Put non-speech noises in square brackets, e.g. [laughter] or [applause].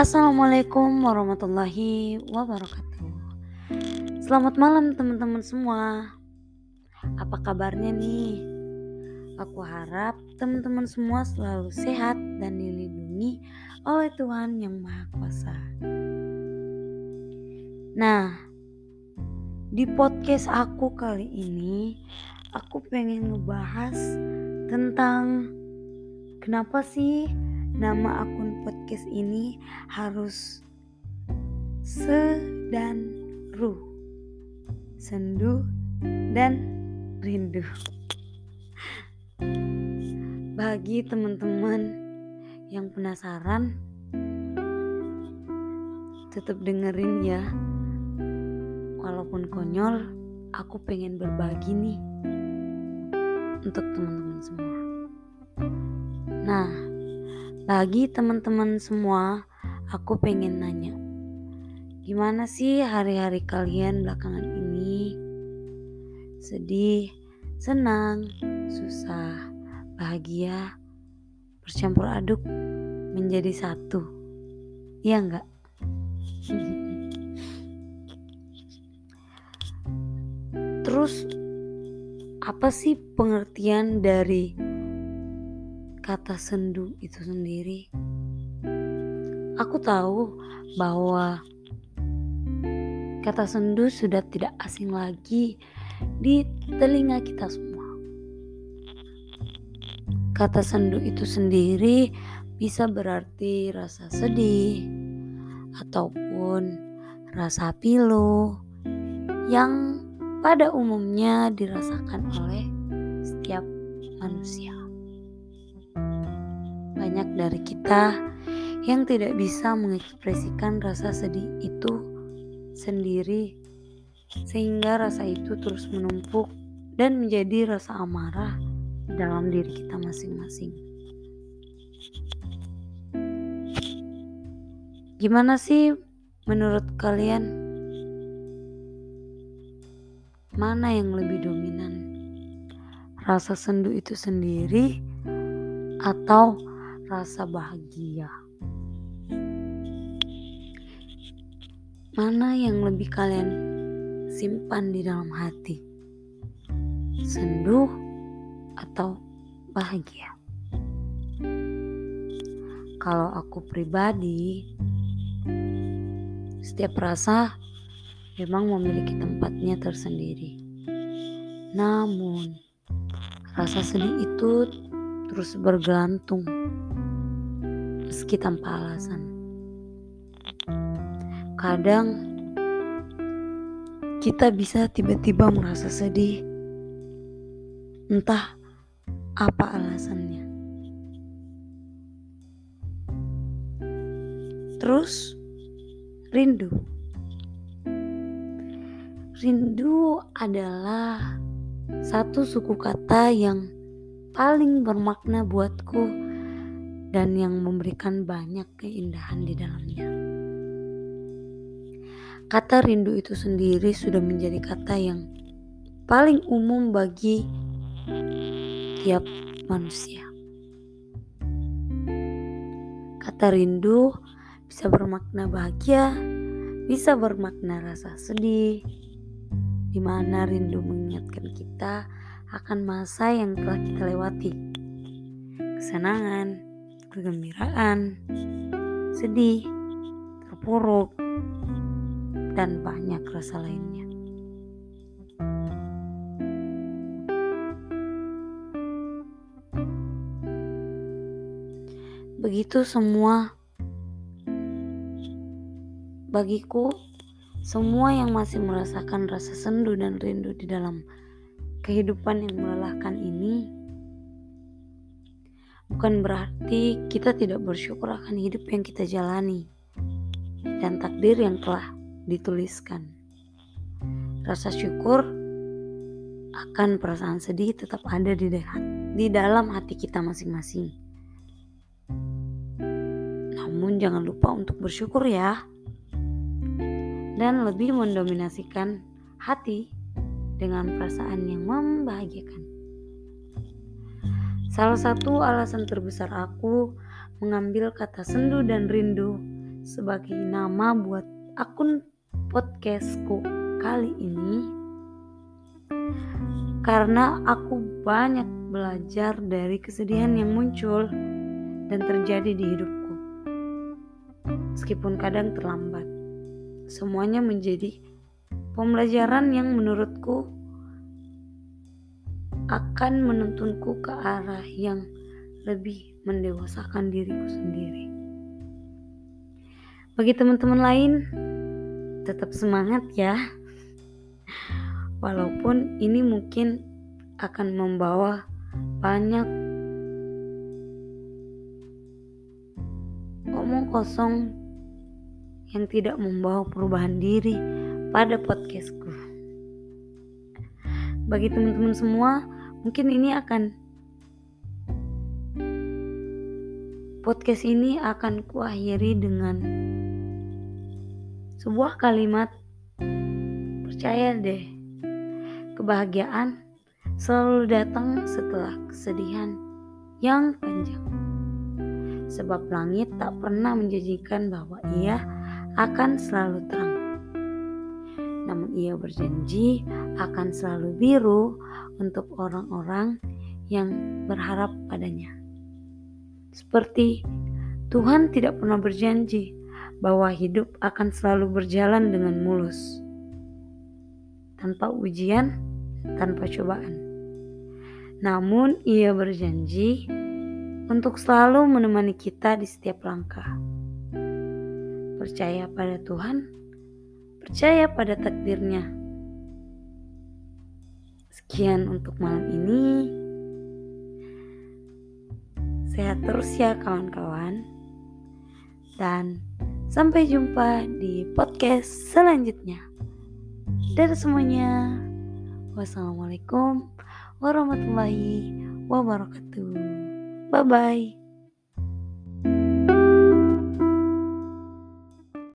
Assalamualaikum warahmatullahi wabarakatuh. Selamat malam teman-teman semua. Apa kabarnya nih? Aku harap teman-teman semua selalu sehat dan dilindungi oleh Tuhan Yang Maha Kuasa. Nah, di podcast aku kali ini aku pengen ngebahas tentang kenapa sih nama akun podcast ini harus se dan ru sendu dan rindu. Bagi teman-teman yang penasaran tetap dengerin ya. Walaupun konyol aku pengen berbagi nih untuk teman-teman semua. Nah lagi teman-teman semua, aku pengen nanya. Gimana sih hari-hari kalian belakangan ini? Sedih, senang, susah, bahagia, bercampur aduk menjadi satu. Iya enggak? [laughs] Terus apa sih pengertian dari kata sendu itu sendiri. Aku tahu bahwa kata sendu sudah tidak asing lagi di telinga kita semua. Kata sendu itu sendiri bisa berarti rasa sedih ataupun rasa pilu yang pada umumnya dirasakan oleh setiap manusia banyak dari kita yang tidak bisa mengekspresikan rasa sedih itu sendiri, sehingga rasa itu terus menumpuk dan menjadi rasa amarah dalam diri kita masing-masing. Gimana sih menurut kalian? Mana yang lebih dominan? Rasa sendu itu sendiri atau rasa bahagia. Mana yang lebih kalian simpan di dalam hati? Sendu atau bahagia? Kalau aku pribadi, setiap rasa memang memiliki tempatnya tersendiri. Namun, rasa sedih itu terus bergantung meski tanpa alasan. Kadang kita bisa tiba-tiba merasa sedih, entah apa alasannya. Terus, rindu. Rindu adalah satu suku kata yang paling bermakna buatku dan yang memberikan banyak keindahan di dalamnya. Kata rindu itu sendiri sudah menjadi kata yang paling umum bagi tiap manusia. Kata rindu bisa bermakna bahagia, bisa bermakna rasa sedih, di mana rindu mengingatkan kita akan masa yang telah kita lewati. Kesenangan, kegembiraan, sedih, terpuruk, dan banyak rasa lainnya. Begitu semua bagiku, semua yang masih merasakan rasa sendu dan rindu di dalam kehidupan yang melelahkan ini bukan berarti kita tidak bersyukur akan hidup yang kita jalani dan takdir yang telah dituliskan. Rasa syukur akan perasaan sedih tetap ada di, di dalam hati kita masing-masing. Namun jangan lupa untuk bersyukur ya. Dan lebih mendominasikan hati dengan perasaan yang membahagiakan. Salah satu alasan terbesar aku mengambil kata sendu dan rindu sebagai nama buat akun podcastku kali ini karena aku banyak belajar dari kesedihan yang muncul dan terjadi di hidupku. Meskipun kadang terlambat, semuanya menjadi pembelajaran yang menurutku akan menuntunku ke arah yang lebih mendewasakan diriku sendiri. Bagi teman-teman lain, tetap semangat ya. Walaupun ini mungkin akan membawa banyak omong kosong yang tidak membawa perubahan diri pada podcastku. Bagi teman-teman semua, mungkin ini akan podcast ini akan kuakhiri dengan sebuah kalimat. Percaya deh kebahagiaan selalu datang setelah kesedihan yang panjang. Sebab langit tak pernah menjanjikan bahwa ia akan selalu terang. Namun ia berjanji akan selalu biru untuk orang-orang yang berharap padanya. Seperti Tuhan tidak pernah berjanji bahwa hidup akan selalu berjalan dengan mulus, tanpa ujian, tanpa cobaan. Namun, Ia berjanji untuk selalu menemani kita di setiap langkah. Percaya pada Tuhan, percaya pada takdirnya. Sekian untuk malam ini. Sehat terus ya kawan-kawan. Dan sampai jumpa di podcast selanjutnya. Dadah semuanya. Wassalamualaikum warahmatullahi wabarakatuh. Bye bye.